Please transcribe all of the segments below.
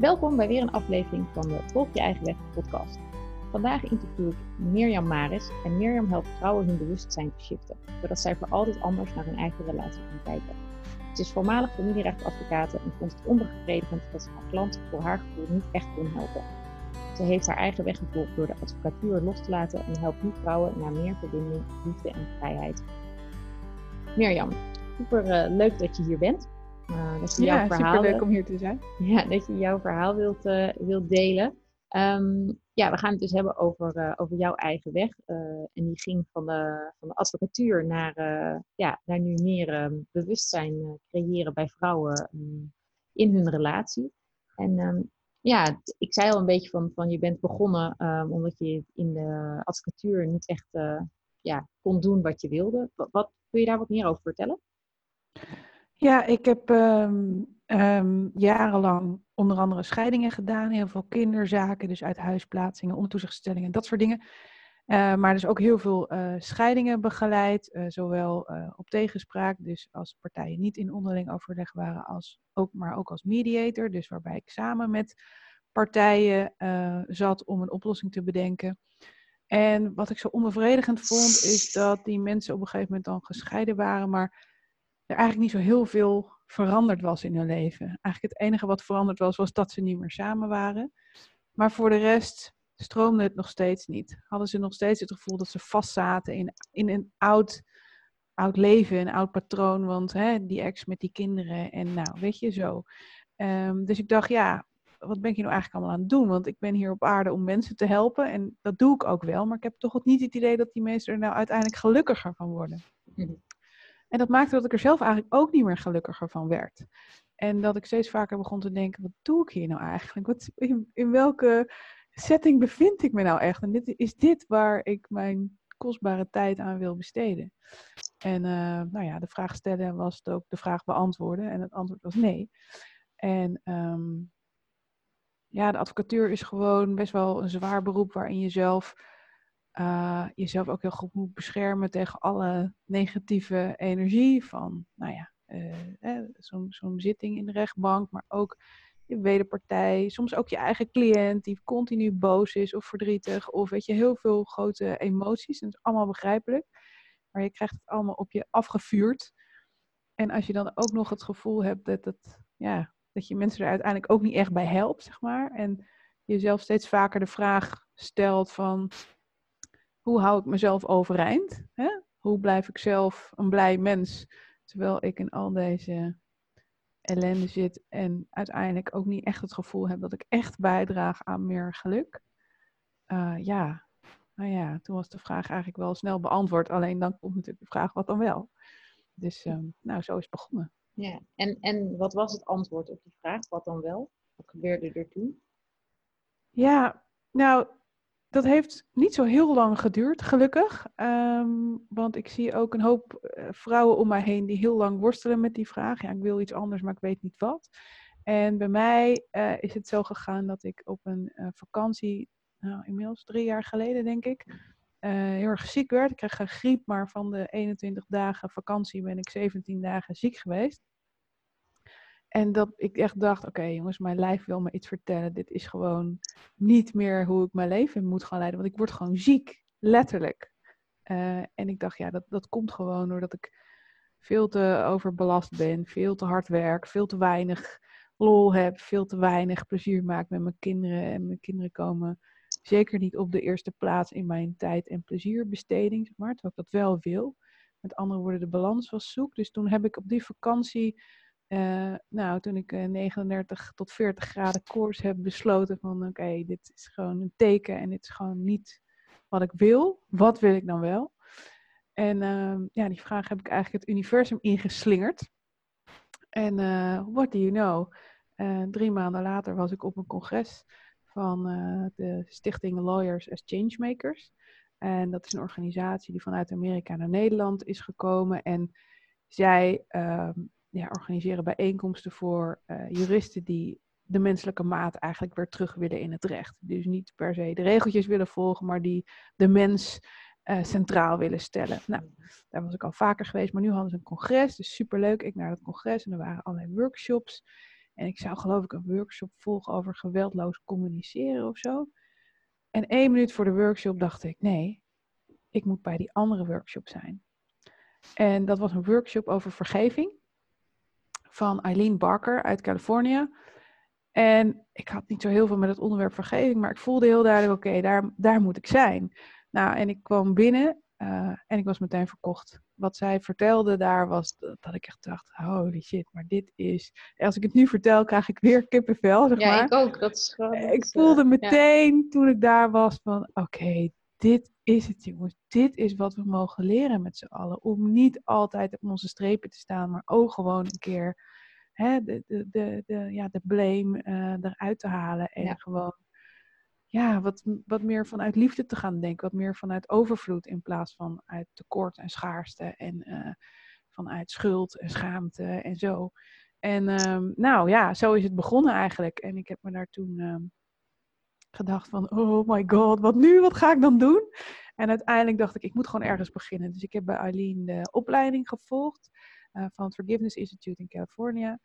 Welkom bij weer een aflevering van de Volg je eigen weg podcast. Vandaag interview ik Mirjam Maris en Mirjam helpt vrouwen hun bewustzijn te shiften, zodat zij voor altijd anders naar hun eigen relatie gaan kijken. Ze is voormalig familierechtadvocaat en vond het onbevredigend dat ze haar klanten voor haar gevoel niet echt kon helpen. Ze heeft haar eigen weg gevolgd door de advocatuur los te laten en helpt nu vrouwen naar meer verbinding, liefde en vrijheid. Mirjam, super uh, leuk dat je hier bent. Uh, dat je ja, jouw verhaal, leuk om hier te zijn. Ja, dat je jouw verhaal wilt, uh, wilt delen. Um, ja, we gaan het dus hebben over, uh, over jouw eigen weg. en die ging van de, van de advocatuur naar, ja, naar nu meer um, bewustzijn creëren bij vrouwen um, in hun relatie. En ja, ik zei al een beetje van, van je bent begonnen omdat je in de advocatuur niet echt ja, kon doen wat je wilde. Wat, wat, kun je daar wat meer over vertellen? Ja, ik heb um, um, jarenlang onder andere scheidingen gedaan, heel veel kinderzaken, dus uit huisplaatsingen, ondertoezichtstellingen, dat soort dingen. Uh, maar dus ook heel veel uh, scheidingen begeleid, uh, zowel op tegenspraak, dus als partijen niet in onderling overleg waren, als ook, maar ook als mediator, dus waarbij ik samen met partijen zat om een oplossing te bedenken. En wat ik zo onbevredigend vond, is dat die mensen op een gegeven moment dan gescheiden waren, maar er eigenlijk niet zo heel veel veranderd was in hun leven. Eigenlijk het enige wat veranderd was, was dat ze niet meer samen waren. Maar voor de rest stroomde het nog steeds niet. Hadden ze nog steeds het gevoel dat ze vastzaten in, in een oud, oud leven, een oud patroon. Want hè, die ex met die kinderen en nou, weet je, zo. Um, dus ik dacht, ja, wat ben ik hier nou eigenlijk allemaal aan het doen? Want ik ben hier op aarde om mensen te helpen en dat doe ik ook wel. Maar ik heb toch niet het idee dat die mensen er nou uiteindelijk gelukkiger van worden. Mhm. En dat maakte dat ik er zelf eigenlijk ook niet meer gelukkiger van werd. En dat ik steeds vaker begon te denken, wat doe ik hier nou eigenlijk? Wat, in, welke setting bevind ik me nou echt? En is dit waar ik mijn kostbare tijd aan wil besteden? En uh, nou ja, de vraag stellen was ook de vraag beantwoorden. En het antwoord was nee. En um, ja, de advocatuur is gewoon best wel een zwaar beroep waarin je zelf uh, jezelf ook heel goed moet beschermen tegen alle negatieve energie van, nou ja, uh, zo'n zo zitting in de rechtbank, maar ook je wederpartij, soms ook je eigen cliënt die continu boos is of verdrietig of weet je, heel veel grote emoties. dat is allemaal begrijpelijk, maar je krijgt het allemaal op je afgevuurd. En als je dan ook nog het gevoel hebt dat, het, ja, dat je mensen er uiteindelijk ook niet echt bij helpt, zeg maar, en jezelf steeds vaker de vraag stelt van hoe hou ik mezelf overeind? Hè? Hoe blijf ik zelf een blij mens terwijl ik in al deze ellende zit en uiteindelijk ook niet echt het gevoel heb dat ik echt bijdraag aan meer geluk? Uh, ja, nou ja, toen was de vraag eigenlijk wel snel beantwoord. Alleen dan komt natuurlijk de vraag wat dan wel. Dus um, nou, zo is het begonnen. Ja, en, en wat was het antwoord op die vraag? Wat dan wel? Wat gebeurde er toen? Ja, nou, dat heeft niet zo heel lang geduurd, gelukkig. Um, want ik zie ook een hoop uh, vrouwen om mij heen die heel lang worstelen met die vraag. Ja, ik wil iets anders, maar ik weet niet wat. En bij mij uh, is het zo gegaan dat ik op een uh, vakantie, nou, inmiddels drie jaar geleden denk ik, heel erg ziek werd. Ik kreeg een griep, maar van de 21 dagen vakantie ben ik 17 dagen ziek geweest. En dat ik echt dacht, oké jongens, mijn lijf wil me iets vertellen. Dit is gewoon niet meer hoe ik mijn leven moet gaan leiden. Want ik word gewoon ziek, letterlijk. Uh, en ik dacht, ja, dat, dat komt gewoon doordat ik veel te overbelast ben, veel te hard werk, veel te weinig lol heb, veel te weinig plezier maak met mijn kinderen. En mijn kinderen komen zeker niet op de eerste plaats in mijn tijd en plezierbesteding, maar, terwijl ik dat wel wil. Met andere woorden, de balans was zoek. Dus toen heb ik op die vakantie uh, nou, toen ik uh, eh, 39 tot 40 graden koers heb besloten van oké, dit is gewoon een teken en dit is gewoon niet wat ik wil. Wat wil ik dan wel? En uh, ja, die vraag heb ik eigenlijk het universum ingeslingerd. En uh, what do you know? drie maanden later was ik op een congres van de stichting Lawyers as Changemakers. En dat is een organisatie die vanuit Amerika naar Nederland is gekomen. En zij ehm, ja, organiseren bijeenkomsten voor juristen die de menselijke maat eigenlijk weer terug willen in het recht. Dus niet per se de regeltjes willen volgen, maar die de mens uh, centraal willen stellen. Nou, daar was ik al vaker geweest, maar nu hadden ze een congres, dus superleuk. Ik naar het congres en er waren allerlei workshops. En ik zou geloof ik een workshop volgen over geweldloos communiceren of zo. En één minuut voor de workshop dacht ik, nee, ik moet bij die andere workshop zijn. En dat was een workshop over vergeving van Eileen Barker uit Californië. En ik had niet zo heel veel met het onderwerp vergeving, maar ik voelde heel duidelijk, oké, daar, daar moet ik zijn. Nou, en ik kwam binnen uh, en ik was meteen verkocht. Wat zij vertelde daar was dat ik echt dacht, holy shit, maar dit is... Als ik het nu vertel, krijg ik weer kippenvel, zeg ja, maar. ik ook. Dat is gewoon... Ik voelde meteen toen ik daar was van, oké, dit is het jongens. Dit is wat we mogen leren met z'n allen. Om niet altijd op onze strepen te staan, maar ook gewoon een keer hè, de, de, de, de, ja, de blame uh, eruit te halen. En gewoon ja, wat, wat meer vanuit liefde te gaan denken. Wat meer vanuit overvloed in plaats van uit tekort en schaarste. En uh, vanuit schuld en schaamte en zo. En um, nou ja, zo is het begonnen eigenlijk. En ik heb me daar toen um, gedacht van, oh my god, wat nu? Wat ga ik dan doen? En uiteindelijk dacht ik, ik moet gewoon ergens beginnen. Dus ik heb bij Eileen de opleiding gevolgd uh, van het Forgiveness Institute in California.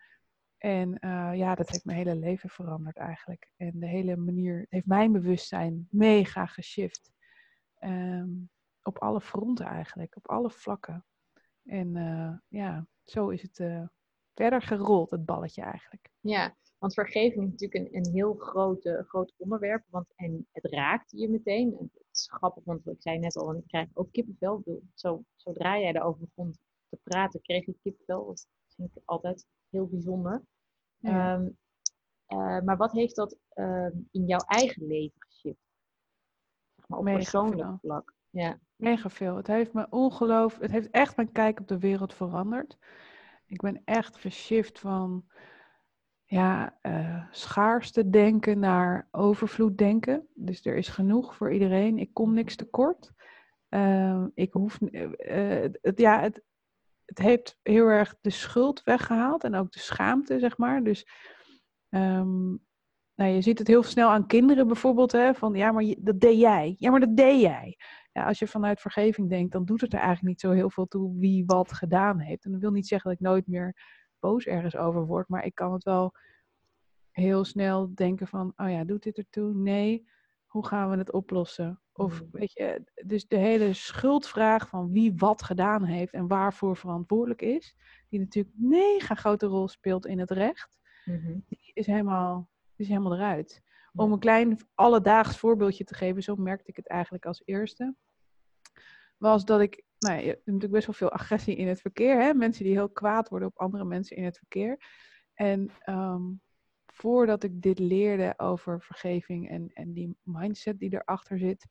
En uh, ja, dat heeft mijn hele leven veranderd eigenlijk. En de hele manier, heeft mijn bewustzijn mega geshift. Um, op alle fronten eigenlijk, op alle vlakken. En uh, ja, zo is het verder gerold, het balletje eigenlijk. Ja, want vergeving is natuurlijk een, een heel groot, groot onderwerp. Want, en het raakt je meteen. Het is grappig, want ik zei net al, ik krijg ook kippenvel. Zo, zodra jij erover begon te praten, kreeg ik kippenvel. Dat vind ik altijd heel bijzonder. Um, uh, maar wat heeft dat uh, in jouw eigen leven geshift? Zeg maar op Mega persoonlijk veel. vlak. Ja. Mega veel. Het heeft me ongelooflijk, het heeft echt mijn kijk op de wereld veranderd. Ik ben echt geshift van ja, uh, schaarste denken naar overvloed denken. Dus er is genoeg voor iedereen. Ik kom niks tekort. Uh, ik hoef, uh, het, ja, het, het heeft heel erg de schuld weggehaald en ook de schaamte, zeg maar. Dus um, nou, je ziet het heel snel aan kinderen bijvoorbeeld, hè, van ja, maar dat deed jij. Ja, maar dat deed jij. Ja, als je vanuit vergeving denkt, dan doet het er eigenlijk niet zo heel veel toe wie wat gedaan heeft. En dat wil niet zeggen dat ik nooit meer boos ergens over word, maar ik kan het wel heel snel denken van, oh ja, doet dit ertoe? Nee. Hoe gaan we het oplossen? Of mm. weet je, dus de hele schuldvraag van wie wat gedaan heeft en waarvoor verantwoordelijk is, die natuurlijk een mega grote rol speelt in het recht, mm-hmm. die is helemaal, die is helemaal eruit. Om een klein alledaags voorbeeldje te geven, zo merkte ik het eigenlijk als eerste, was dat ik, nou, je hebt natuurlijk best wel veel agressie in het verkeer, hè? mensen die heel kwaad worden op andere mensen in het verkeer. En um, voordat ik dit leerde over vergeving en, en die mindset die erachter zit,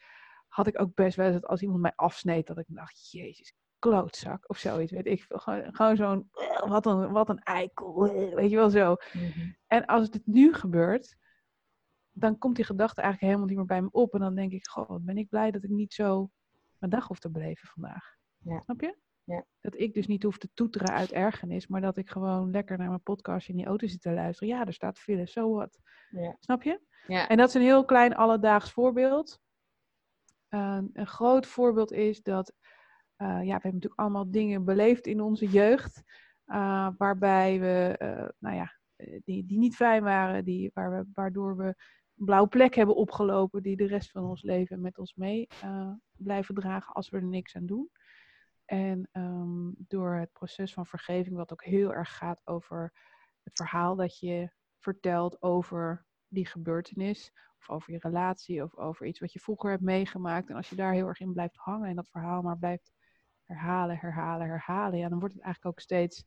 had ik ook best wel eens dat als iemand mij afsneed, dat ik dacht, jezus, klootzak of zoiets, weet ik veel. Gewoon, gewoon zo'n, wat een, wat een eikel, weet je wel zo. Mhm. En als het nu gebeurt, dan komt die gedachte eigenlijk helemaal niet meer bij me op. En dan denk ik, goh, ben ik blij dat ik niet zo mijn dag hoef te beleven vandaag. Ja. Snap je? Ja. Dat ik dus niet hoef te toeteren uit ergernis, maar dat ik gewoon lekker naar mijn podcast in die auto zit te luisteren. Ja, er staat file, zo wat. Ja. Snap je? Ja. En dat is een heel klein alledaags voorbeeld. Uh, een groot voorbeeld is dat, uh, ja, we hebben natuurlijk allemaal dingen beleefd in onze jeugd, uh, waarbij we, nou ja, die, die niet fijn waren, die, waar we, waardoor we blauwe plek hebben opgelopen, die de rest van ons leven met ons mee blijven dragen als we er niks aan doen. En um, door het proces van vergeving, wat ook heel erg gaat over het verhaal dat je vertelt over die gebeurtenis, of over je relatie, of over iets wat je vroeger hebt meegemaakt. En als je daar heel erg in blijft hangen en dat verhaal maar blijft herhalen, herhalen, herhalen, ja, dan wordt het eigenlijk ook steeds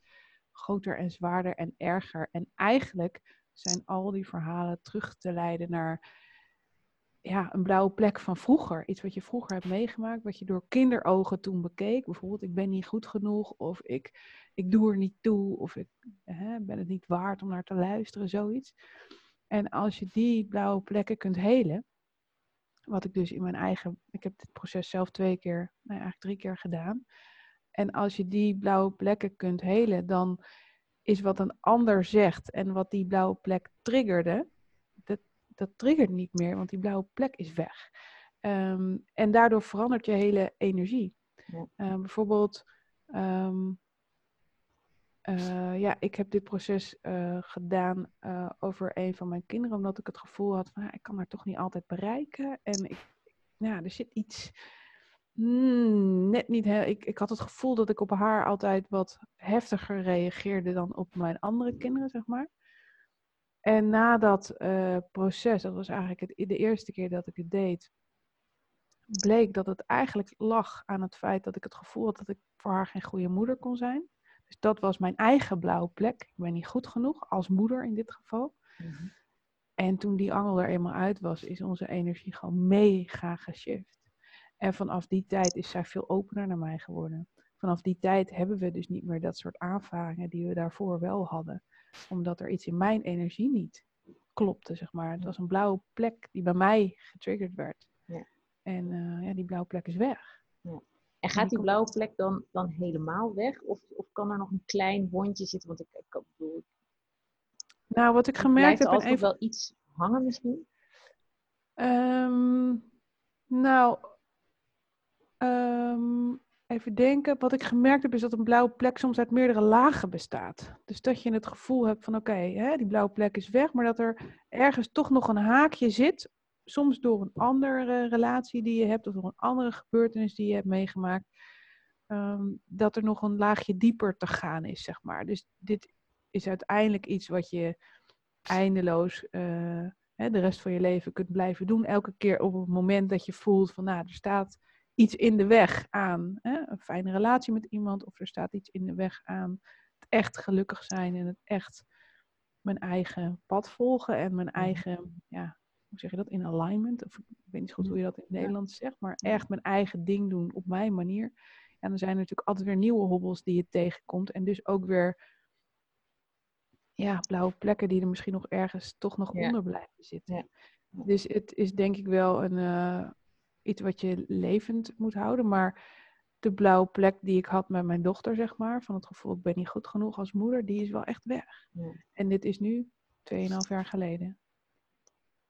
groter en zwaarder en erger. En eigenlijk zijn al die verhalen terug te leiden naar ja, een blauwe plek van vroeger. Iets wat je vroeger hebt meegemaakt, wat je door kinderogen toen bekeek. Bijvoorbeeld, ik ben niet goed genoeg, of ik, ik doe er niet toe, of ik hè, ben het niet waard om naar te luisteren, zoiets. En als je die blauwe plekken kunt helen, wat ik dus in mijn eigen, ik heb dit proces zelf twee keer, nou eigenlijk drie keer gedaan. En als je die blauwe plekken kunt helen, dan is wat een ander zegt en wat die blauwe plek triggerde, dat, dat triggert niet meer, want die blauwe plek is weg. Ehm, en daardoor verandert je hele energie. Ja. Ehm, bijvoorbeeld, ehm, eh, ja, ik heb dit proces uh, gedaan uh, over een van mijn kinderen, omdat ik het gevoel had van, ik kan haar toch niet altijd bereiken. En ik, ja, er zit iets, hmm, net niet, ik, ik had het gevoel dat ik op haar altijd wat heftiger reageerde dan op mijn andere kinderen, zeg maar. En na dat proces, dat was eigenlijk het, de eerste keer dat ik het deed, bleek dat het eigenlijk lag aan het feit dat ik het gevoel had dat ik voor haar geen goede moeder kon zijn. Dus dat was mijn eigen blauwe plek. Ik ben niet goed genoeg, als moeder in dit geval. Mhm. En toen die angel er eenmaal uit was, is onze energie gewoon mega geshift. En vanaf die tijd is zij veel opener naar mij geworden. Vanaf die tijd hebben we dus niet meer dat soort aanvaringen die we daarvoor wel hadden. Omdat er iets in mijn energie niet klopte, zeg maar. Het was een blauwe plek die bij mij getriggerd werd. Ja. En uh, ja, die blauwe plek is weg. Ja. En gaat die blauwe plek dan, dan helemaal weg? Of, of kan er nog een klein wondje zitten? Want ik, ik bedoel... Nou, wat ik gemerkt heb... Blijft er even... wel iets hangen misschien? Um, nou, um, even denken. Wat ik gemerkt heb is dat een blauwe plek soms uit meerdere lagen bestaat. Dus dat je het gevoel hebt van oké, die blauwe plek is weg, maar dat er ergens toch nog een haakje zit soms door een andere relatie die je hebt of door een andere gebeurtenis die je hebt meegemaakt, ehm, dat er nog een laagje dieper te gaan is, zeg maar. Dus dit is uiteindelijk iets wat je eindeloos uh, hè, de rest van je leven kunt blijven doen. Elke keer op het moment dat je voelt van, nou, er staat iets in de weg aan hè, een fijne relatie met iemand, of er staat iets in de weg aan het echt gelukkig zijn en het echt mijn eigen pad volgen en mijn mhm. eigen ja, hoe zeg je dat, in alignment. Of ik weet niet goed hoe je dat in het Nederlands zegt, maar echt mijn eigen ding doen op mijn manier. En dan zijn er natuurlijk altijd weer nieuwe hobbels die je tegenkomt. En dus ook weer ja, blauwe plekken die er misschien nog ergens toch nog onder blijven zitten. Ja. Dus het is denk ik wel een, uh, iets wat je levend moet houden. Maar de blauwe plek die ik had met mijn dochter, zeg maar, van het gevoel ik ben niet goed genoeg als moeder, die is wel echt weg. En dit is nu 2,5 jaar geleden.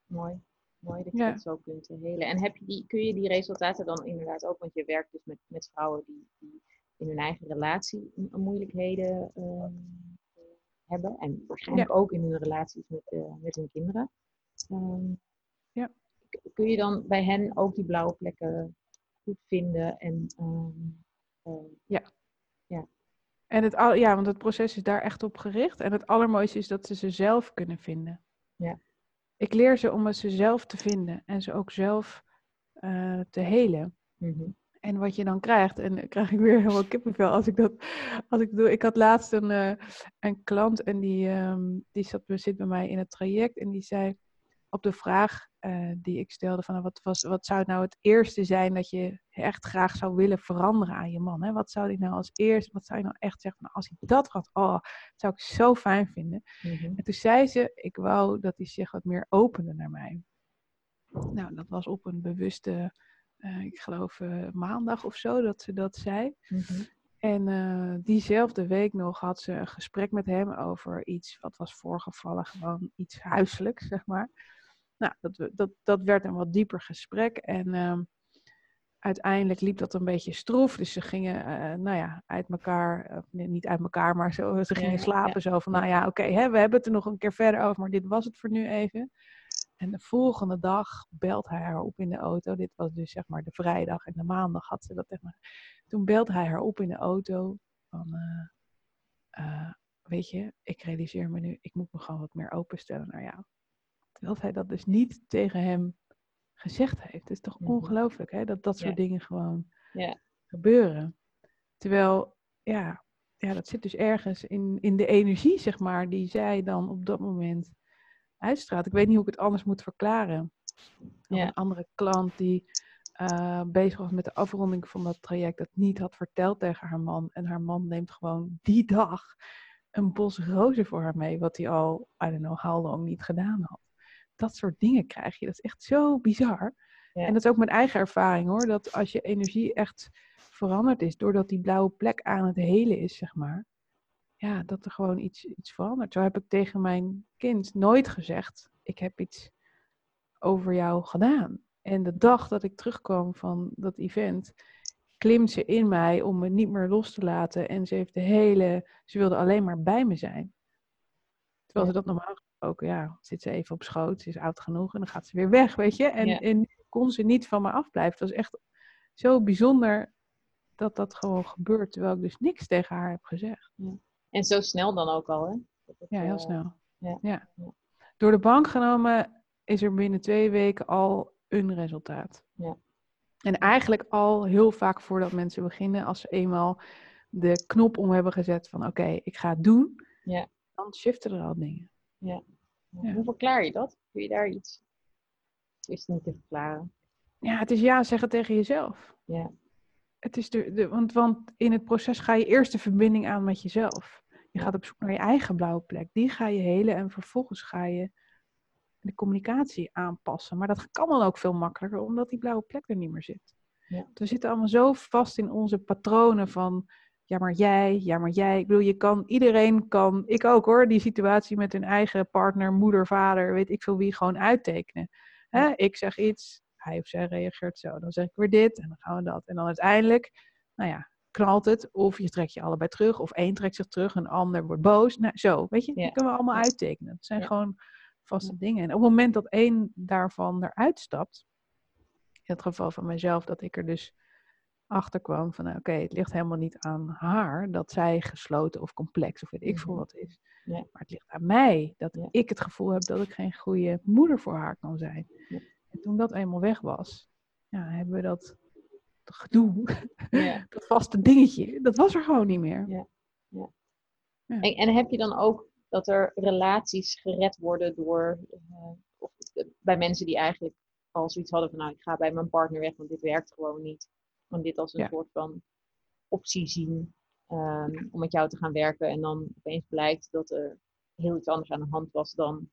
Mooi. Mooi dat je dat zo kunt helen. En heb je die, kun je die resultaten dan inderdaad ook, want je werkt dus met, met vrouwen die, die in hun eigen relatie moeilijkheden uh, hebben. En waarschijnlijk ook in hun relaties met, uh, met hun kinderen. Um, ja. Kun je dan bij hen ook die blauwe plekken goed vinden? En, um, ja. ja. En het, al, ja, want het proces is daar echt op gericht. En het allermooiste is dat ze ze zelf kunnen vinden. Ja ik leer ze om ze zelf te vinden en ze ook zelf uh, te helen. Mm-hmm. En wat je dan krijgt, en dan krijg ik weer helemaal kippenvel als ik dat als ik doe. Ik had laatst een, uh, een klant en die, um, die zat, zit bij mij in het traject en die zei op de vraag uh, die ik stelde van wat, was, wat zou nou het eerste zijn dat je echt graag zou willen veranderen aan je man? Hè? Wat zou hij nou als eerste, wat zou je nou echt zeggen van als hij dat had, oh, dat zou ik zo fijn vinden. Mm-hmm. En toen zei ze, ik wou dat hij zich wat meer opende naar mij. Nou, dat was op een bewuste, uh, ik geloof uh, maandag of zo dat ze dat zei. Mm-hmm. En uh, diezelfde week nog had ze een gesprek met hem over iets wat was voorgevallen, gewoon iets huiselijks, zeg maar. Nou, dat, dat, dat werd een wat dieper gesprek. En uh, uiteindelijk liep dat een beetje stroef. Dus ze gingen, uh, nou ja, uit elkaar, nee, niet uit elkaar, maar zo, ze gingen slapen. Zo van, nou ja, oké, okay, we hebben het er nog een keer verder over, maar dit was het voor nu even. En de volgende dag belt hij haar op in de auto. Dit was dus zeg maar de vrijdag en de maandag had ze dat zeg maar. Toen belt hij haar op in de auto van, uh, weet je, ik realiseer me nu, ik moet me gewoon wat meer openstellen naar jou. Terwijl hij dat dus niet tegen hem gezegd heeft. Het is toch mhm. ongelooflijk hè, dat dat soort dingen gewoon gebeuren. Terwijl, ja, ja, dat zit dus ergens in, in de energie, zeg maar, die zij dan op dat moment uitstraalt. Ik weet niet hoe ik het anders moet verklaren. Een andere klant die uh, bezig was met de afronding van dat traject, dat niet had verteld tegen haar man. En haar man neemt gewoon die dag een bos rozen voor haar mee, wat hij al, I don't know how long, niet gedaan had. Dat soort dingen krijg je. Dat is echt zo bizar. En dat is ook mijn eigen ervaring hoor. Dat als je energie echt veranderd is, doordat die blauwe plek aan het helen is, zeg maar. Ja, dat er gewoon iets, iets verandert. Zo heb ik tegen mijn kind nooit gezegd: Ik heb iets over jou gedaan. En de dag dat ik terugkwam van dat event, klimt ze in mij om me niet meer los te laten. En ze heeft de hele, ze wilde alleen maar bij me zijn. Terwijl ze dat normaal gesproken, ja, zit ze even op schoot, ze is oud genoeg en dan gaat ze weer weg, weet je. En, en kon ze niet van me afblijven. Het was echt zo bijzonder dat dat gewoon gebeurt, terwijl ik dus niks tegen haar heb gezegd. Ja. En zo snel dan ook al, hè? ja, heel eh, snel. Ja. ja. Door de bank genomen is er binnen twee weken al een resultaat. Ja. En eigenlijk al heel vaak voordat mensen beginnen, als ze eenmaal de knop om hebben gezet van oké, ik ga het doen, ja. dan shiften er al dingen. Ja. Hoe verklaar je dat? Kun je daar iets? Is het niet te verklaren? Ja, het is ja zeggen tegen jezelf. Ja. Het is de, de, want, want in het proces ga je eerst de verbinding aan met jezelf. Je gaat op zoek naar je eigen blauwe plek. Die ga je helen en vervolgens ga je de communicatie aanpassen. Maar dat kan dan ook veel makkelijker, omdat die blauwe plek er niet meer zit. Ja. We zitten allemaal zo vast in onze patronen van, ja maar jij, ja maar jij. Ik bedoel, je kan, iedereen kan, ik ook hoor, die situatie met hun eigen partner, moeder, vader, weet ik veel wie, gewoon uittekenen. Hè? Ik zeg iets, hij of zij reageert zo. Dan zeg ik weer dit en dan gaan we dat. En dan uiteindelijk, nou ja, knalt het. Of je trekt je allebei terug. Of één trekt zich terug, een ander wordt boos. Nou, zo, weet je, ja. dat kunnen we allemaal uittekenen. Het zijn gewoon vaste dingen. En op het moment dat één daarvan eruit stapt, in het geval van mezelf, dat ik er dus achter kwam van, nou, oké, het ligt helemaal niet aan haar dat zij gesloten of complex of weet ik veel mhm. wat is. Ja. Maar het ligt aan mij dat ik het gevoel heb dat ik geen goede moeder voor haar kan zijn. En toen dat eenmaal weg was, ja, hebben we dat gedoe, ja. dat vaste dingetje, dat was er gewoon niet meer. Ja. Ja. En, en, heb je dan ook dat er relaties gered worden door, uh, of, eh, bij mensen die eigenlijk al zoiets hadden van, nou, ik ga bij mijn partner weg, want dit werkt gewoon niet. Want dit als een soort van optie zien um, om met jou te gaan werken en dan opeens blijkt dat er heel iets anders aan de hand was dan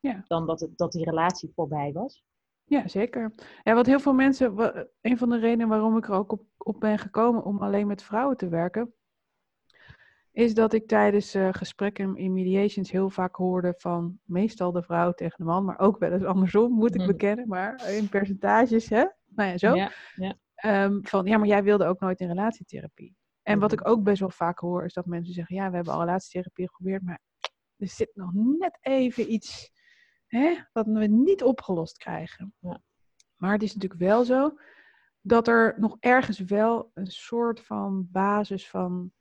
ja. dan dat, het, dat die relatie voorbij was. Ja, zeker. Ja, wat heel veel mensen, een van de redenen waarom ik er ook op, op ben gekomen om alleen met vrouwen te werken, is dat ik tijdens uh, gesprekken in mediations heel vaak hoorde van meestal de vrouw tegen de man, maar ook wel eens andersom, moet ik mhm. bekennen, maar in percentages, hè? Nou ja, zo. Ja, ja. Ehm, van ja, maar jij wilde ook nooit in relatietherapie. En wat ik ook best wel vaak hoor, is dat mensen zeggen: ja, we hebben al relatietherapie geprobeerd, maar er zit nog net even iets hè, dat we niet opgelost krijgen. Ja. Maar het is natuurlijk wel zo dat er nog ergens wel een soort van basis van.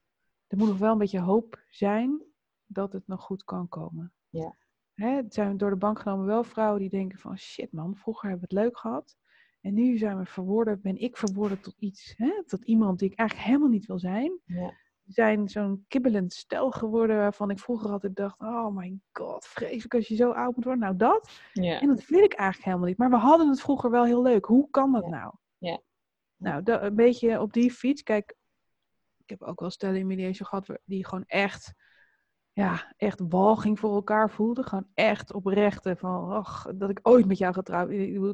Er moet nog wel een beetje hoop zijn dat het nog goed kan komen. Ja. Hè, het zijn door de bank genomen wel vrouwen die denken van shit man, vroeger hebben we het leuk gehad. En nu zijn we verworden, ben ik verworden tot iets, hè, tot iemand die ik eigenlijk helemaal niet wil zijn. Ja zijn zo'n kibbelend stel geworden waarvan ik vroeger altijd dacht, oh my god, vreselijk als je zo oud moet worden. Nou dat. Ja. En dat wil ik eigenlijk helemaal niet. Maar we hadden het vroeger wel heel leuk. Hoe kan dat nou? Ja. Nou, dat, een beetje op die fiets. Kijk, ik heb ook wel stellen in mediation gehad die gewoon echt ja, echt walging voor elkaar voelde. Gewoon echt oprechte van, ach, dat ik ooit met jou getrouwd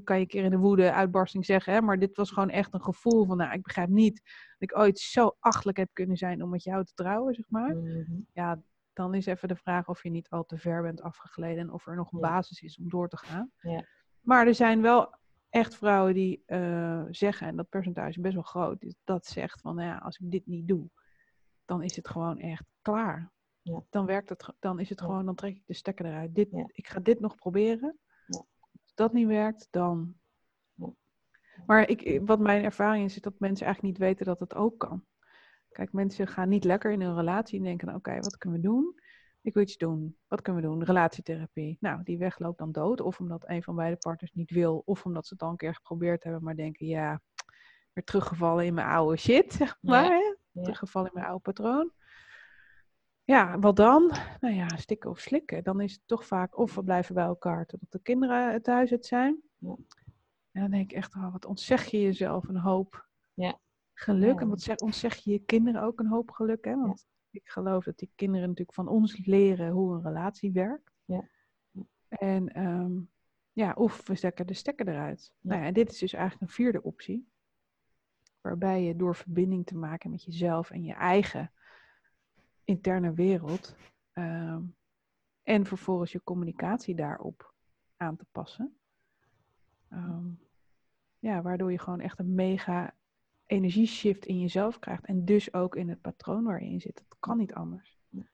kan je een keer in de woede uitbarsting zeggen, hè? maar dit was gewoon echt een gevoel van, nou, ik begrijp niet dat ik ooit zo achtelijk heb kunnen zijn om met jou te trouwen, zeg maar. Mhm. Ja, dan is even de vraag of je niet al te ver bent afgegleden en of er nog een basis is om door te gaan. Ja. Maar er zijn wel echt vrouwen die uh, zeggen, en dat percentage best wel groot, dat zegt van, nou ja, als ik dit niet doe, dan is het gewoon echt klaar. Ja. Dan werkt het, dan is het gewoon, dan trek ik de stekker eruit. Dit, Ik ga dit nog proberen. Als dat niet werkt, dan. Maar ik, wat mijn ervaring is, is dat mensen eigenlijk niet weten dat het ook kan. Kijk, mensen gaan niet lekker in een relatie en denken, oké, wat kunnen we doen? Ik wil iets doen. Wat kunnen we doen? Relatietherapie. Nou, die weg loopt dan dood. Of omdat een van beide partners niet wil. Of omdat ze het al een keer geprobeerd hebben, maar denken, ja, weer teruggevallen in mijn oude shit, zeg maar. Ja. Teruggevallen in mijn oude patroon. Ja, wat dan? Nou ja, stikken of slikken. Dan is het toch vaak of we blijven bij elkaar totdat de kinderen thuis het zijn. Ja. En dan denk ik echt, oh, wat ontzeg je jezelf een hoop ja. geluk. En wat zeg, ontzeg je je kinderen ook een hoop geluk. Hè? Want ik geloof dat die kinderen natuurlijk van ons leren hoe een relatie werkt. Ja. En ehm, ja, of we stekken de stekker eruit. Nou ja, en dit is dus eigenlijk een vierde optie. Waarbij je door verbinding te maken met jezelf en je eigen interne wereld. ehm, en vervolgens je communicatie daarop aan te passen. ehm, ja, waardoor je gewoon echt een mega energieshift in jezelf krijgt. En dus ook in het patroon waar je in zit. Dat kan niet anders. Ja.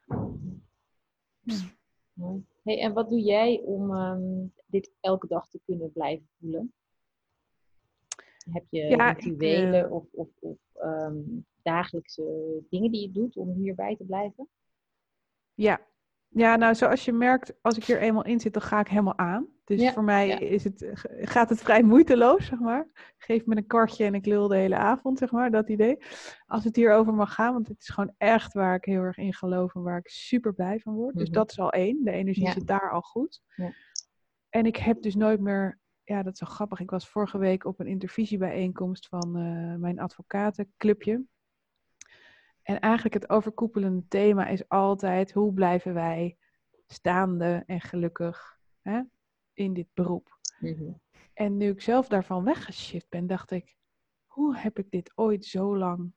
Mooi. Hey, en wat doe jij om ehm, dit elke dag te kunnen blijven voelen? Heb je Ja, rituelen eh, of, of, of ehm, dagelijkse dingen die je doet om hierbij te blijven? Ja. ja, nou zoals je merkt, als ik hier eenmaal in zit, dan ga ik helemaal aan. Dus Ja, voor mij ja. is het, gaat het vrij moeiteloos, zeg maar. Geef me een kwartje en ik lul de hele avond, zeg maar, dat idee. Als het hierover mag gaan, want het is gewoon echt waar ik heel erg in geloof en waar ik super blij van word. Dus Mhm. dat is al één, de energie zit daar al goed. Ja. En ik heb dus nooit meer, ja dat is wel grappig, ik was vorige week op een intervisiebijeenkomst van eh, mijn advocatenclubje. En eigenlijk het overkoepelende thema is altijd hoe blijven wij staande en gelukkig hè, in dit beroep. Mhm. En nu ik zelf daarvan weggeshift ben, dacht ik, hoe heb ik dit ooit zo lang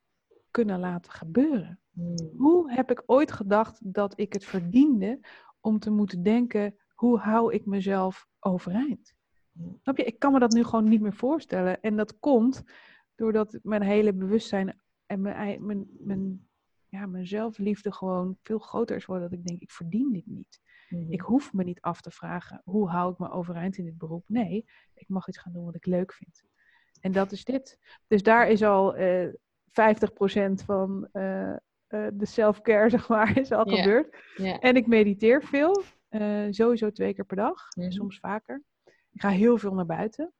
kunnen laten gebeuren? Mm. Hoe heb ik ooit gedacht dat ik het verdiende om te moeten denken, hoe hou ik mezelf overeind? Snap je? Ik kan me dat nu gewoon niet meer voorstellen. En dat komt doordat mijn hele bewustzijn en mijn, mijn, mijn, ja, mijn zelfliefde gewoon veel groter is geworden. Dat ik denk, ik verdien dit niet. Mhm. Ik hoef me niet af te vragen, hoe hou ik me overeind in dit beroep? Nee, ik mag iets gaan doen wat ik leuk vind. En dat is dit. Dus daar is al eh 50% van eh, eh, de self-care, zeg maar, is al gebeurd. En ik mediteer veel, eh, sowieso twee keer per dag, Mhm. soms vaker. Ik ga heel veel naar buiten.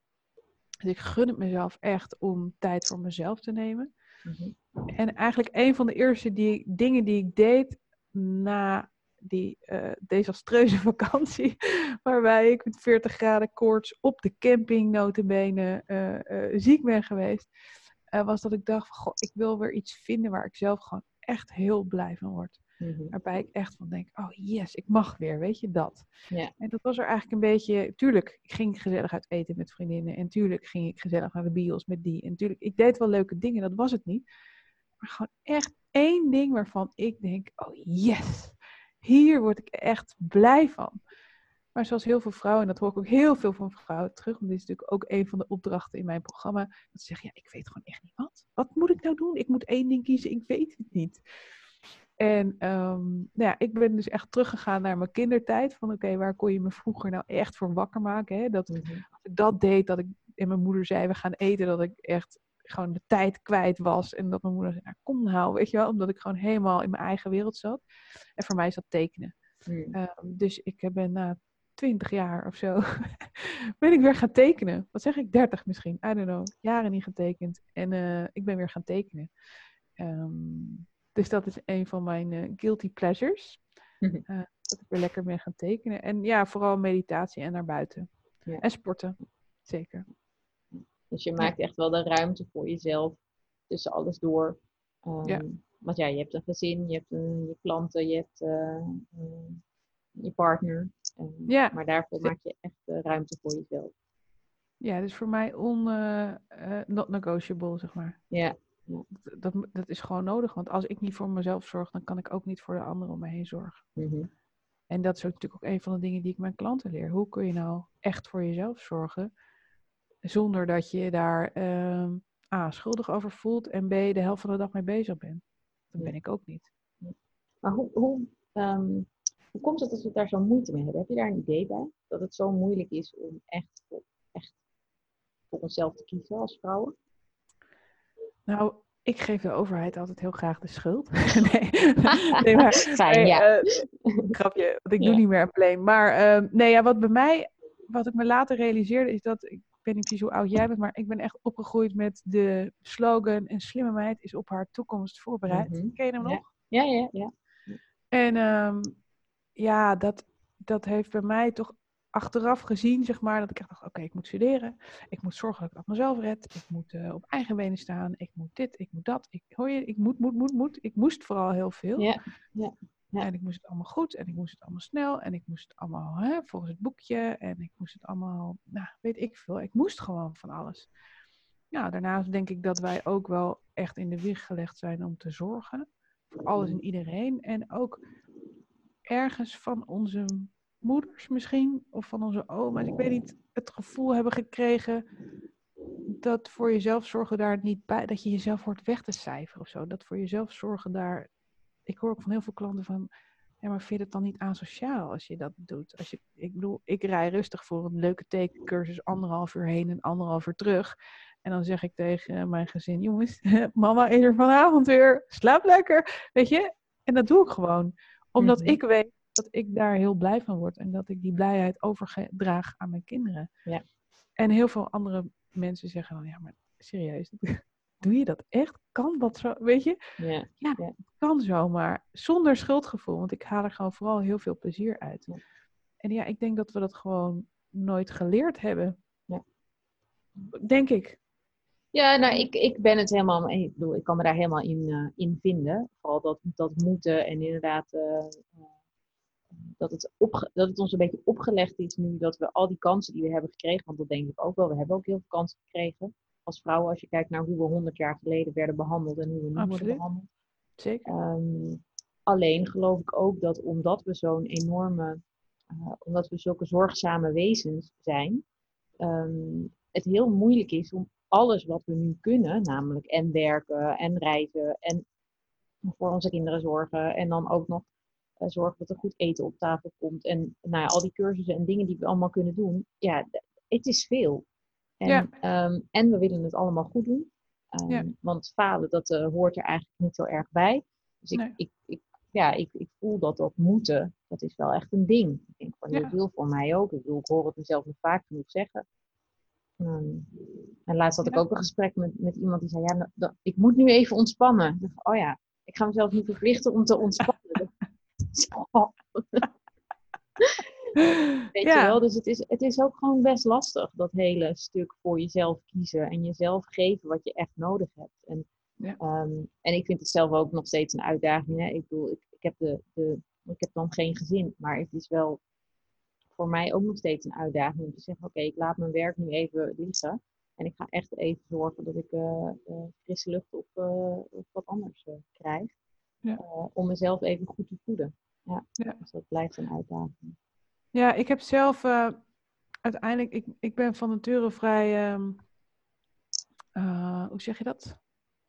Dus ik gun het mezelf echt om tijd voor mezelf te nemen. Mhm. En eigenlijk een van de eerste die, dingen die ik deed na die eh, desastreuze vakantie, waarbij ik met 40 graden koorts op de camping notabene eh, eh, ziek ben geweest, was dat ik dacht, van, goh, ik wil weer iets vinden waar ik zelf gewoon echt heel blij van word. Mhm. Waarbij ik echt van denk, oh yes, ik mag weer, weet je dat. Ja. En dat was er eigenlijk een beetje, tuurlijk, ik ging gezellig uit eten met vriendinnen. En tuurlijk ging ik gezellig naar de bios met die. En tuurlijk, ik deed wel leuke dingen, dat was het niet. Maar gewoon echt één ding waarvan ik denk, oh yes, hier word ik echt blij van. Maar zoals heel veel vrouwen, en dat hoor ik ook heel veel van vrouwen terug, want dit is natuurlijk ook een van de opdrachten in mijn programma, dat ze zeggen, ja, ik weet gewoon echt niet wat. Wat moet ik nou doen? Ik moet één ding kiezen, ik weet het niet. En ehm, nou ja, ik ben dus echt teruggegaan naar mijn kindertijd. Van oké, waar kon je me vroeger nou echt voor wakker maken? Hè? Dat Mhm. als ik dat deed, dat ik en mijn moeder zei, we gaan eten, dat ik echt gewoon de tijd kwijt was. En dat mijn moeder zei, nou, kom nou, weet je wel. Omdat ik gewoon helemaal in mijn eigen wereld zat. En voor mij is dat tekenen. Mm. Ehm, dus ik ben na twintig jaar of zo, ben ik weer gaan tekenen. Wat zeg ik? 30 misschien. I don't know. Jaren niet getekend. En eh, ik ben weer gaan tekenen. Ehm, dus dat is een van mijn eh, guilty pleasures. Mhm. Eh, dat ik weer lekker ben gaan tekenen. En ja, vooral meditatie en naar buiten. Ja. En sporten. Zeker. Dus je maakt echt wel de ruimte voor jezelf tussen alles door. Ehm, Ja. Want ja, je hebt een gezin, je hebt een, je klanten, je hebt eh, je partner. Ja. Maar daarvoor Ja. maak je echt eh, ruimte voor jezelf. Ja, dus voor mij on, not negotiable, zeg maar. Ja, Dat, dat, is gewoon nodig. Want als ik niet voor mezelf zorg, dan kan ik ook niet voor de anderen om me heen zorgen. Mhm. En dat is ook natuurlijk ook een van de dingen die ik mijn klanten leer. Hoe kun je nou echt voor jezelf zorgen, zonder dat je daar ehm, A, schuldig over voelt en B, de helft van de dag mee bezig bent. Dat ben ik ook niet. Maar hoe, hoe, ehm, hoe komt het dat we daar zo moeite mee hebben? Heb je daar een idee bij? Dat het zo moeilijk is om echt, voor- echt voor onszelf te kiezen als vrouwen? Nou, ik geef de overheid altijd heel graag de schuld. nee, nee, maar, Fijn, ja. eh, grapje, want ik doe Ja. niet meer blame. Maar ehm, nee, ja, wat bij mij, wat ik me later realiseerde, is dat, ik weet niet precies hoe oud jij bent, maar ik ben echt opgegroeid met de slogan, een slimme meid is op haar toekomst voorbereid. Mhm. Ken je hem Ja. nog? Ja, ja, ja. En ehm, ja, dat, dat heeft bij mij toch achteraf gezien, zeg maar, dat ik echt dacht, oké, ik moet studeren. Ik moet zorgen dat ik dat mezelf red. Ik moet eh, op eigen benen staan. Ik moet dit, ik moet dat. Ik, hoor je, ik moet, moet, moet, moet. Ik moest vooral heel veel. Ja, ja. En ik moest het allemaal goed en ik moest het allemaal snel en ik moest het allemaal hè, volgens het boekje en ik moest het allemaal, nou, weet ik veel. Ik moest gewoon van alles. Ja, daarnaast denk ik dat wij ook wel echt in de wieg gelegd zijn om te zorgen voor alles en iedereen. En ook ergens van onze moeders misschien, of van onze oma's, ik weet niet, het gevoel hebben gekregen dat voor jezelf zorgen daar niet bij, dat je jezelf hoort weg te cijferen of zo. Dat voor jezelf zorgen daar, ik hoor ook van heel veel klanten van, ja, maar vind je het dan niet asociaal als je dat doet? Als je, ik bedoel, ik rij rustig voor een leuke tekencursus anderhalf uur heen en anderhalf uur terug. En dan zeg ik tegen mijn gezin, jongens, mama is er vanavond weer, slaap lekker, weet je? En dat doe ik gewoon, omdat Mhm. ik weet dat ik daar heel blij van word en dat ik die blijheid overdraag aan mijn kinderen. Ja. En heel veel andere mensen zeggen dan, ja, maar serieus, doe je dat echt? Kan dat zo? Weet je, Ja. kan zo, maar zonder schuldgevoel, want ik haal er gewoon vooral heel veel plezier uit. Ja. En ja, ik denk dat we dat gewoon nooit geleerd hebben. Ja. Denk ik. Ja, nou, ik, ik ben het helemaal, ik bedoel, ik kan me daar helemaal in, eh, in vinden. Vooral dat, dat moeten en inderdaad eh, eh, dat, het dat het ons een beetje opgelegd is nu dat we al die kansen die we hebben gekregen, want dat denk ik ook wel, we hebben ook heel veel kansen gekregen als vrouwen als je kijkt naar hoe we 100 jaar geleden werden behandeld en hoe we nu worden behandeld. Zeker. Ehm, alleen geloof ik ook dat omdat we zo'n enorme, eh, omdat we zulke zorgzame wezens zijn, ehm, het heel moeilijk is om alles wat we nu kunnen, namelijk en werken en reizen en voor onze kinderen zorgen en dan ook nog zorgen dat er goed eten op tafel komt en nou ja, al die cursussen en dingen die we allemaal kunnen doen, ja, het is veel. En, Ja. ehm, en we willen het allemaal goed doen. Ehm, Ja. Want falen, dat eh, hoort er eigenlijk niet zo erg bij. Dus ik, Nee. ik, ik, ja, ik, ik voel dat dat moeten, dat is wel echt een ding. Ik denk heel veel voor mij ook. Ik bedoel, ik hoor het mezelf nog vaak genoeg zeggen. Ehm, en laatst had ik ook een gesprek met, met iemand die zei, ja, nou, dat- ik moet nu even ontspannen. Ik dacht, oh ja, ik ga mezelf niet verplichten om te ontspannen. Weet je wel? Dus het is, het is ook gewoon best lastig, dat hele stuk voor jezelf kiezen en jezelf geven wat je echt nodig hebt. En, Ja. ehm, en ik vind het zelf ook nog steeds een uitdaging. Hè? Ik bedoel, ik, ik, heb de, de, ik heb dan geen gezin, maar het is wel voor mij ook nog steeds een uitdaging om te zeggen, oké, ik laat mijn werk nu even liggen. En ik ga echt even zorgen dat ik eh, eh, frisse lucht of, eh, of wat anders krijg. Ja. Eh, om mezelf even goed te voeden. Ja, Ja. dus dat blijft een uitdaging. Ja, ik heb zelf eh, uiteindelijk, ik, ik ben van nature vrij, ehm, eh, hoe zeg je dat?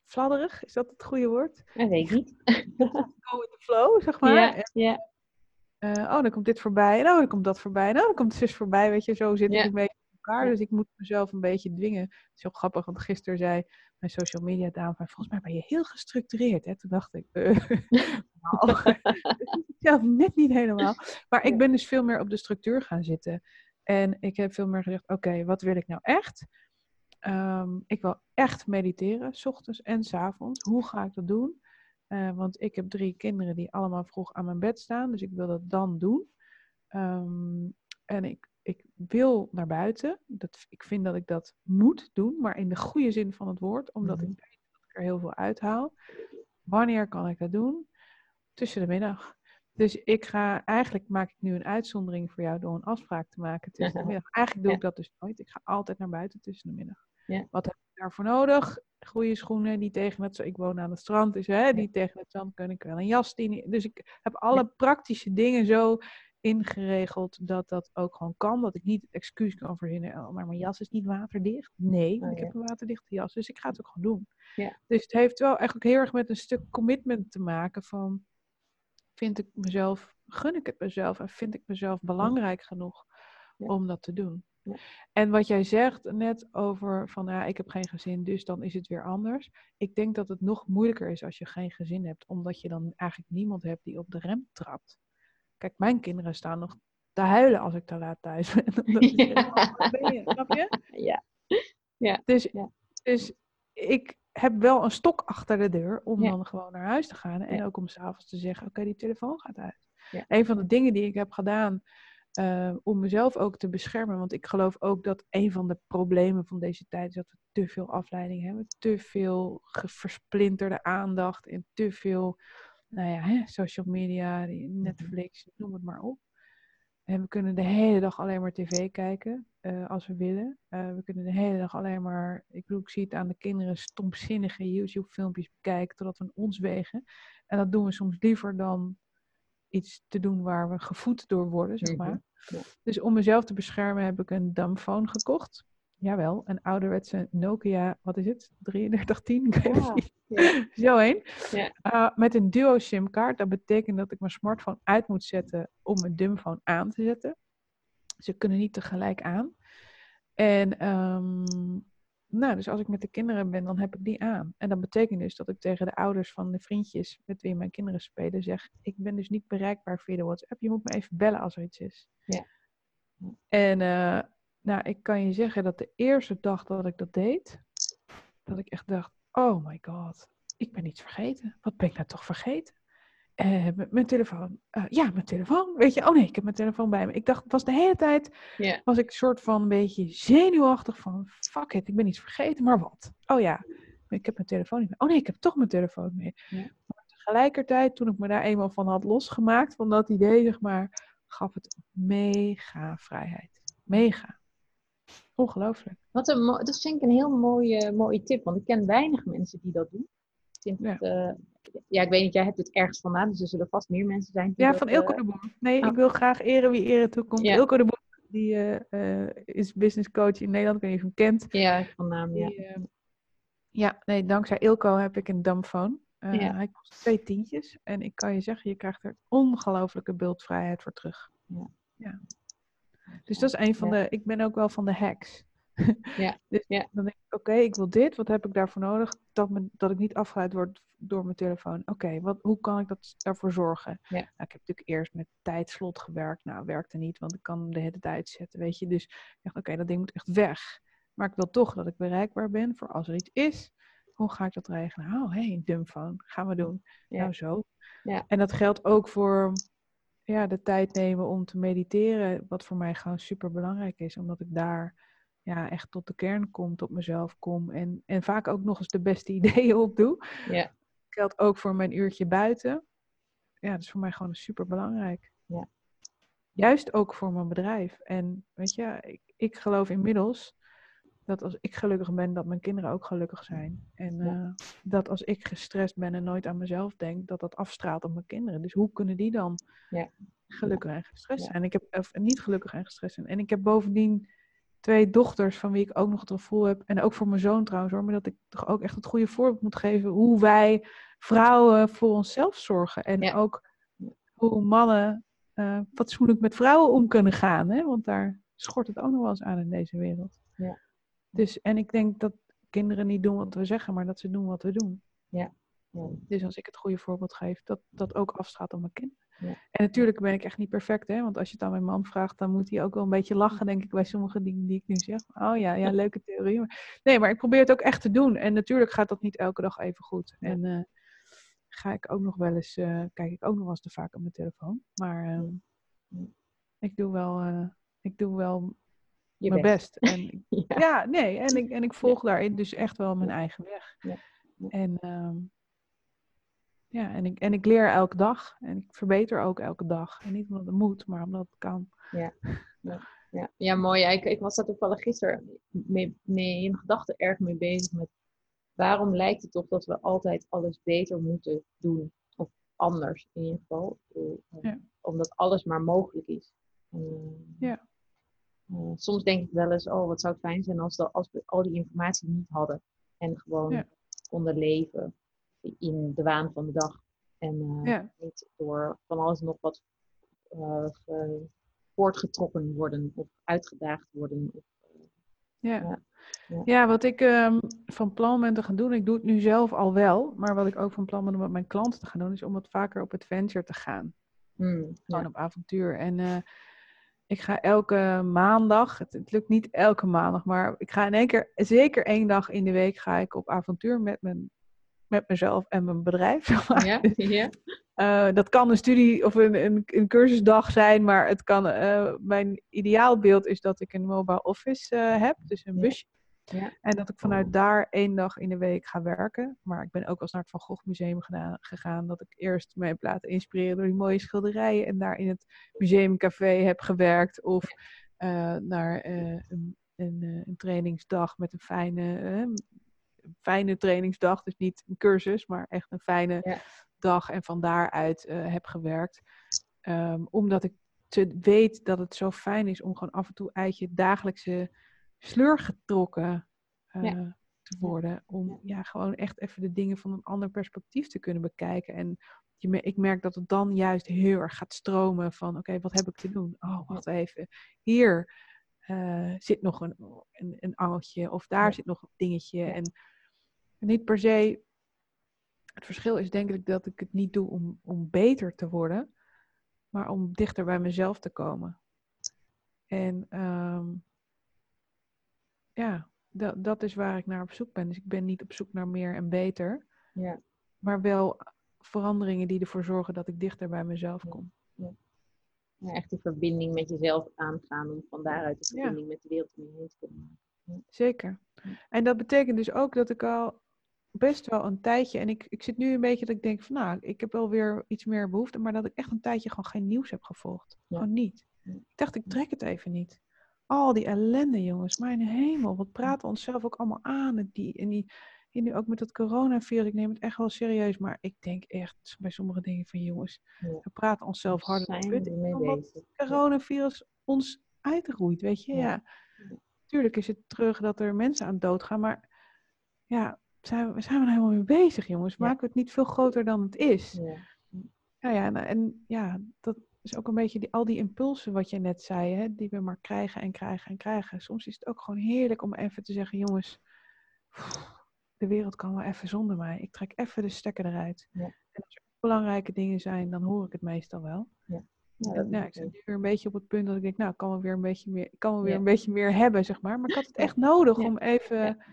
Fladderig, is dat het goede woord? Dat weet ik niet. Go with the flow, zeg maar. Ja, ja, oh, dan komt dit voorbij, en oh, dan komt dat voorbij, en oh, dan komt zus voorbij, weet je, zo zit ik een beetje elkaar. Dus ik moet mezelf een beetje dwingen. Het is heel grappig, want gisteren zei mijn social media dame, van, volgens mij ben je heel gestructureerd. Hè? Toen dacht ik, nou, het zelf net niet helemaal. Maar ik ben dus veel meer op de structuur gaan zitten. En ik heb veel meer gezegd, oké, wat wil ik nou echt? Ehm, ik wil echt mediteren, s ochtends en s avonds. Hoe ga ik dat doen? Eh, want ik heb drie kinderen die allemaal vroeg aan mijn bed staan. Dus ik wil dat dan doen. Ehm, en ik, ik wil naar buiten. Dat, ik vind dat ik dat moet doen, maar in de goede zin van het woord. Omdat Mhm. ik weet dat ik er heel veel uithaal. Wanneer kan ik dat doen? Tussen de middag. Dus ik ga, eigenlijk maak ik nu een uitzondering voor jou door een afspraak te maken tussen de middag. Eigenlijk doe ik dat dus nooit. Ik ga altijd naar buiten tussen de middag. Ja. Wat heb ik daarvoor nodig? Goede schoenen die tegen het, ik woon aan het strand, dus hè, die tegen het zand kunnen. Ik wil een jas die dus ik heb alle praktische dingen zo ingeregeld dat dat ook gewoon kan. Dat ik niet het excuus kan verzinnen, oh, maar mijn jas is niet waterdicht. Nee, Oh, ik heb een waterdichte jas, dus ik ga het ook gewoon doen. Ja. Dus het heeft wel eigenlijk heel erg met een stuk commitment te maken van, vind ik mezelf, gun ik het mezelf en vind ik mezelf belangrijk genoeg Ja. om dat te doen. Ja. En wat jij zegt net over van ja, ik heb geen gezin, dus dan is het weer anders. Ik denk dat het nog moeilijker is als je geen gezin hebt, omdat je dan eigenlijk niemand hebt die op de rem trapt. Kijk, mijn kinderen staan nog te huilen als ik te laat thuis ben. Omdat ze zeggen, "Mama, waar ben je?" Snap je? Ja. Dus, Ja. dus ik heb wel een stok achter de deur om Ja. dan gewoon naar huis te gaan. En Ja. ook om s'avonds te zeggen, oké, die telefoon gaat uit. Ja. Een van de dingen die ik heb gedaan eh, om mezelf ook te beschermen. Want ik geloof ook dat een van de problemen van deze tijd is dat we te veel afleiding hebben. Te veel versplinterde aandacht en te veel nou ja, hè, social media, die Netflix, noem het maar op. En we kunnen de hele dag alleen maar tv kijken, uh, als we willen. Uh, we kunnen de hele dag alleen maar, ik bedoel, ik zie het aan de kinderen, stomzinnige YouTube-filmpjes bekijken totdat we ons wegen. En dat doen we soms liever dan iets te doen waar we gevoed door worden, zeg maar. Mm -hmm. Dus om mezelf te beschermen heb ik een dumbphone gekocht. Jawel, een ouderwetse Nokia, wat is het? 3310? Ik weet ja, niet. Ja. Zo heen. Ja. Uh, met een duo SIM-kaart. Dat betekent dat ik mijn smartphone uit moet zetten om mijn dumbphone aan te zetten. Ze kunnen niet tegelijk aan. En um, nou, dus als ik met de kinderen ben, dan heb ik die aan. En dat betekent dus dat ik tegen de ouders van de vriendjes met wie mijn kinderen spelen zeg: Ik ben dus niet bereikbaar via de WhatsApp. Je moet me even bellen als er iets is. Ja. En uh, nou, ik kan je zeggen dat de eerste dag dat ik dat deed, dat ik echt dacht: Oh my god, ik ben iets vergeten. Wat ben ik nou toch vergeten? Uh, mijn telefoon. Uh, ja, mijn telefoon. Weet je, oh nee, ik heb mijn telefoon bij me. Ik dacht, was de hele tijd, yeah. was ik een soort van een beetje zenuwachtig van, fuck it, ik ben iets vergeten, maar wat? Oh ja, ik heb mijn telefoon niet meer. Oh nee, ik heb toch mijn telefoon mee. Yeah. Maar tegelijkertijd, toen ik me daar eenmaal van had losgemaakt, van dat idee, zeg maar, gaf het mega vrijheid. Mega. Ongelooflijk. Wat een dat vind ik een heel mooie, mooie tip, want ik ken weinig mensen die dat doen. Ik vind ja. het, uh, ja, ik weet niet, jij hebt het ergens vandaan, dus er zullen vast meer mensen zijn. Ja, van Ilko uh, de Boer. Nee, oh. ik wil graag eren wie eren toekomt. Ja. Ilko de Boer, die uh, is business coach in Nederland, ik weet niet of je hem kent. Ja, van naam, ja. Die, ja, nee, dankzij Ilko heb ik een dumbphone. Ja. Hij kost twee tientjes en ik kan je zeggen, je krijgt er ongelooflijke beeldvrijheid voor terug. Ja. ja. Dus dat is een van de, ik ben ook wel van de hacks. Ja. dus ja. dan denk ik, oké, okay, ik wil dit, wat heb ik daarvoor nodig? Dat, me, dat ik niet afgeleid word door mijn telefoon. Oké, okay, hoe kan ik dat, daarvoor zorgen? Ja. Nou, ik heb natuurlijk eerst met tijdslot gewerkt. Nou, werkte niet, want ik kan de hele tijd zetten, weet je. Dus ik dacht, oké, okay, dat ding moet echt weg. Maar ik wil toch dat ik bereikbaar ben voor als er iets is. Hoe ga ik dat regelen? Oh, hé, hey, dumbphone. Gaan we doen. Ja. Nou, zo. Ja. En dat geldt ook voor ja, de tijd nemen om te mediteren. Wat voor mij gewoon super belangrijk is. Omdat ik daar ja, echt tot de kern kom, tot mezelf kom. En, en vaak ook nog eens de beste ideeën opdoe. Ja. Geldt ook voor mijn uurtje buiten. Ja, dat is voor mij gewoon super belangrijk. Ja. Juist ook voor mijn bedrijf. En weet je, ik, ik geloof inmiddels dat als ik gelukkig ben, dat mijn kinderen ook gelukkig zijn. En ja. uh, dat als ik gestrest ben en nooit aan mezelf denk, dat dat afstraalt op mijn kinderen. Dus hoe kunnen die dan ja. gelukkig en gestrest zijn? Ik heb, of niet gelukkig en gestrest zijn. En ik heb bovendien twee dochters van wie ik ook nog het gevoel heb, en ook voor mijn zoon trouwens hoor, maar dat ik toch ook echt het goede voorbeeld moet geven hoe wij vrouwen voor onszelf zorgen. En ook hoe mannen uh, fatsoenlijk met vrouwen om kunnen gaan. Hè? Want daar schort het ook nog wel eens aan in deze wereld. Ja. Dus, en ik denk dat kinderen niet doen wat we zeggen, maar dat ze doen wat we doen. Ja. ja. Dus als ik het goede voorbeeld geef, dat dat ook afstraalt op mijn kinderen. Ja. En natuurlijk ben ik echt niet perfect, hè? want als je het aan mijn man vraagt, dan moet hij ook wel een beetje lachen, denk ik, bij sommige dingen die ik nu zeg. Oh ja, ja, leuke theorie. Maar... Nee, maar ik probeer het ook echt te doen. En natuurlijk gaat dat niet elke dag even goed. Ja. En uh, ga ik ook nog wel eens, uh, kijk ik ook nog wel eens te vaak op mijn telefoon. Maar uh, ik doe wel, uh, ik doe wel Je mijn best. best. En, ja. ja. nee, en ik, en ik volg daarin dus echt wel mijn eigen weg. En um, ja, en ik, en ik leer elke dag. En ik verbeter ook elke dag. En niet omdat het moet, maar omdat het kan. Ja, ja, ja. ja mooi. Ik, ik was daar toevallig gisteren mee, mee in gedachten erg mee bezig met... Waarom lijkt het toch dat we altijd alles beter moeten doen? Of anders in ieder geval. Ja. Omdat alles maar mogelijk is. En, ja. Uh, soms denk ik wel eens, oh wat zou het fijn zijn als, de, als we al die informatie niet hadden. En gewoon ja. konden leven in de waan van de dag. En ja. niet door van alles nog wat uh, voortgetrokken worden of uitgedaagd worden. Of, ja. ja. Ja. wat ik um, van plan ben te gaan doen, ik doe het nu zelf al wel, maar wat ik ook van plan ben om met mijn klanten te gaan doen, is om wat vaker op adventure te gaan. Mm, Gewoon op avontuur. En ik ga elke maandag, het, het, lukt niet elke maandag, maar ik ga in één keer, zeker één dag in de week, ga ik op avontuur met mijn met mezelf en mijn bedrijf. Ja, ja. Uh, dat kan een studie of een, een, een cursusdag zijn, maar het kan, uh, mijn ideaalbeeld is dat ik een mobile office uh, heb, dus een busje. Ja. En dat ik vanuit daar één dag in de week ga werken. Maar ik ben ook als naar het Van Gogh Museum gedaan, gegaan. Dat ik eerst mij heb laten inspireren door die mooie schilderijen. En daar in het museumcafé heb gewerkt. Of uh, naar uh, een, een, een, trainingsdag met een fijne, fijne trainingsdag. Dus niet een cursus, maar echt een fijne dag. En van daaruit heb gewerkt. Um, omdat ik te weet dat het zo fijn is om gewoon af en toe uit je dagelijkse sleur getrokken uh, te worden. Om ja. gewoon echt even de dingen van een ander perspectief te kunnen bekijken. En je, ik merk dat het dan juist heel erg gaat stromen van oké, wat heb ik te doen? Oh, wacht even. Hier uh, zit nog een, een, een, angeltje of daar zit nog een dingetje. En, en niet per se. Het verschil is denk ik dat ik het niet doe om, om beter te worden maar om dichter bij mezelf te komen. En um, ja, dat, dat is waar ik naar op zoek ben. Dus ik ben niet op zoek naar meer en beter, ja. maar wel veranderingen die ervoor zorgen dat ik dichter bij mezelf kom. Ja. ja echt die verbinding met jezelf aangaan om van daaruit de verbinding met de wereld om je heen te komen. Zeker. En dat betekent dus ook dat ik al best wel een tijdje. En ik, ik zit nu een beetje dat ik denk van nou, ik heb wel weer iets meer behoefte. Maar dat ik echt een tijdje gewoon geen nieuws heb gevolgd. Gewoon niet. Ik dacht, ik trek het even niet. Al die ellende, jongens. Mijn hemel. Wat praten we onszelf ook allemaal aan. Die, en die, en nu ook met dat coronavirus. Ik neem het echt wel serieus. Maar ik denk echt bij sommige dingen van jongens. We praten onszelf harder. Het coronavirus ons uitroeit, weet je. Ja. Tuurlijk is het terug dat er mensen aan dood gaan. Maar ja, zijn we, zijn we nou helemaal mee bezig, jongens? Maken we het niet veel groter dan het is? Ja, ja, ja en, en, ja, dat is ook een beetje die, al die impulsen wat je net zei, hè, die we maar krijgen en krijgen en krijgen. Soms is het ook gewoon heerlijk om even te zeggen, jongens, de wereld kan wel even zonder mij. Ik trek even de stekker eruit. Ja. En als er belangrijke dingen zijn, dan hoor ik het meestal wel. Ja. Ja, nou, ik zit nu weer een beetje op het punt dat ik denk, nou, ik kan wel weer een beetje meer, kan wel weer een beetje meer hebben, zeg maar. Maar ik had het echt nodig om even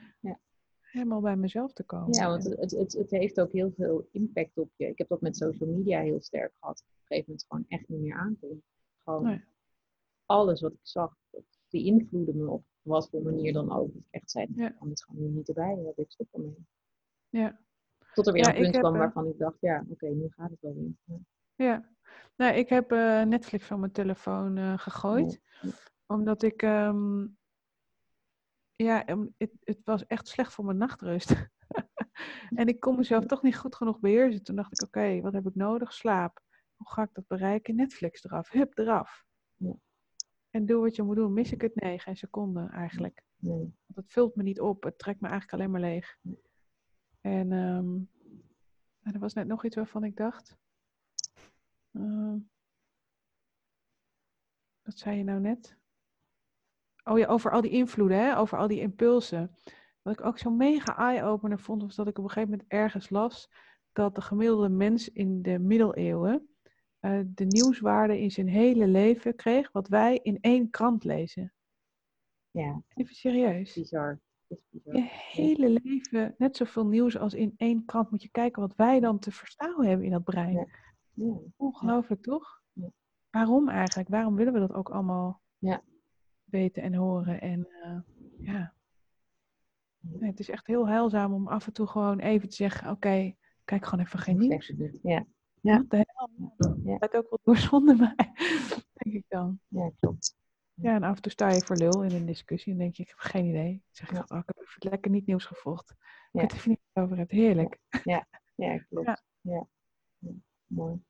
helemaal bij mezelf te komen. Ja, want het, het, het heeft ook heel veel impact op je. Ik heb dat met social media heel sterk gehad. Op een gegeven moment gewoon echt niet meer aankomen. Gewoon alles wat ik zag, die me op wat voor manier dan ook. Dat ik echt zei, ja. ik kan het gewoon niet erbij hebben. Ik stop ermee. Ja. Tot er weer een punt kwam eh, waarvan ik dacht, ja, oké, nu gaat het wel weer. Ja. Nou, ik heb uh, Netflix van mijn telefoon uh, gegooid. Omdat ik um, ja, het, het was echt slecht voor mijn nachtrust. en ik kon mezelf toch niet goed genoeg beheersen. Toen dacht ik, oké, wat heb ik nodig? Slaap. Hoe ga ik dat bereiken? Netflix eraf. Hup, eraf. Ja. En doe wat je moet doen. Mis ik het? Nee, geen seconde eigenlijk. Nee. Want het vult me niet op. Het trekt me eigenlijk alleen maar leeg. En um, er was net nog iets waarvan ik dacht. Uh, wat zei je nou net? Oh ja, over al die invloeden, hè? over al die impulsen. Wat ik ook zo mega eye-opener vond, was dat ik op een gegeven moment ergens las dat de gemiddelde mens in de middeleeuwen uh, de nieuwswaarde in zijn hele leven kreeg, wat wij in één krant lezen. Ja. Even serieus. Bizar. Je hele leven net zoveel nieuws als in één krant. Moet je kijken wat wij dan te verstaan hebben in dat brein. Ja. Ja. Ongelooflijk, toch? Waarom eigenlijk? Waarom willen we dat ook allemaal? Ja weten en horen. En uh, ja, nee, het is echt heel heilzaam om af en toe gewoon even te zeggen: Oké, kijk gewoon even geen nieuws. Ja. Ja. de hel? Ja. Dat ook wel door zonder mij, denk ik dan. Ja, klopt. Ja, en af en toe sta je voor lul in een discussie en denk je: Ik heb geen idee. zeg je: oh, Ik heb even lekker niet nieuws gevolgd. Ik heb het even niet over het. Heerlijk. Ja, ja klopt. Ja. ja. Mooi.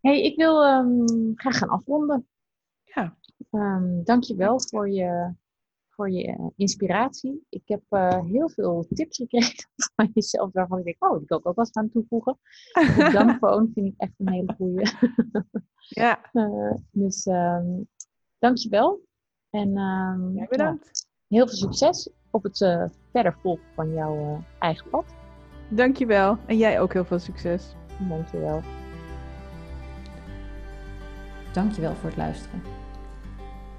hey, ik wil um, graag gaan afronden. Ja. Um, dankjewel voor je, voor je uh, inspiratie. Ik heb uh, heel veel tips gekregen van jezelf waarvan ik denk, oh, die kan ik ook wel eens gaan toevoegen. De dankfoon vind ik echt een hele goede. ja. Uh, dus um, dankjewel. En um, ja, bedankt. Ja, heel veel succes op het verder volgen van jouw eigen pad. Dankjewel. En jij ook heel veel succes. Dankjewel. Dankjewel voor het luisteren.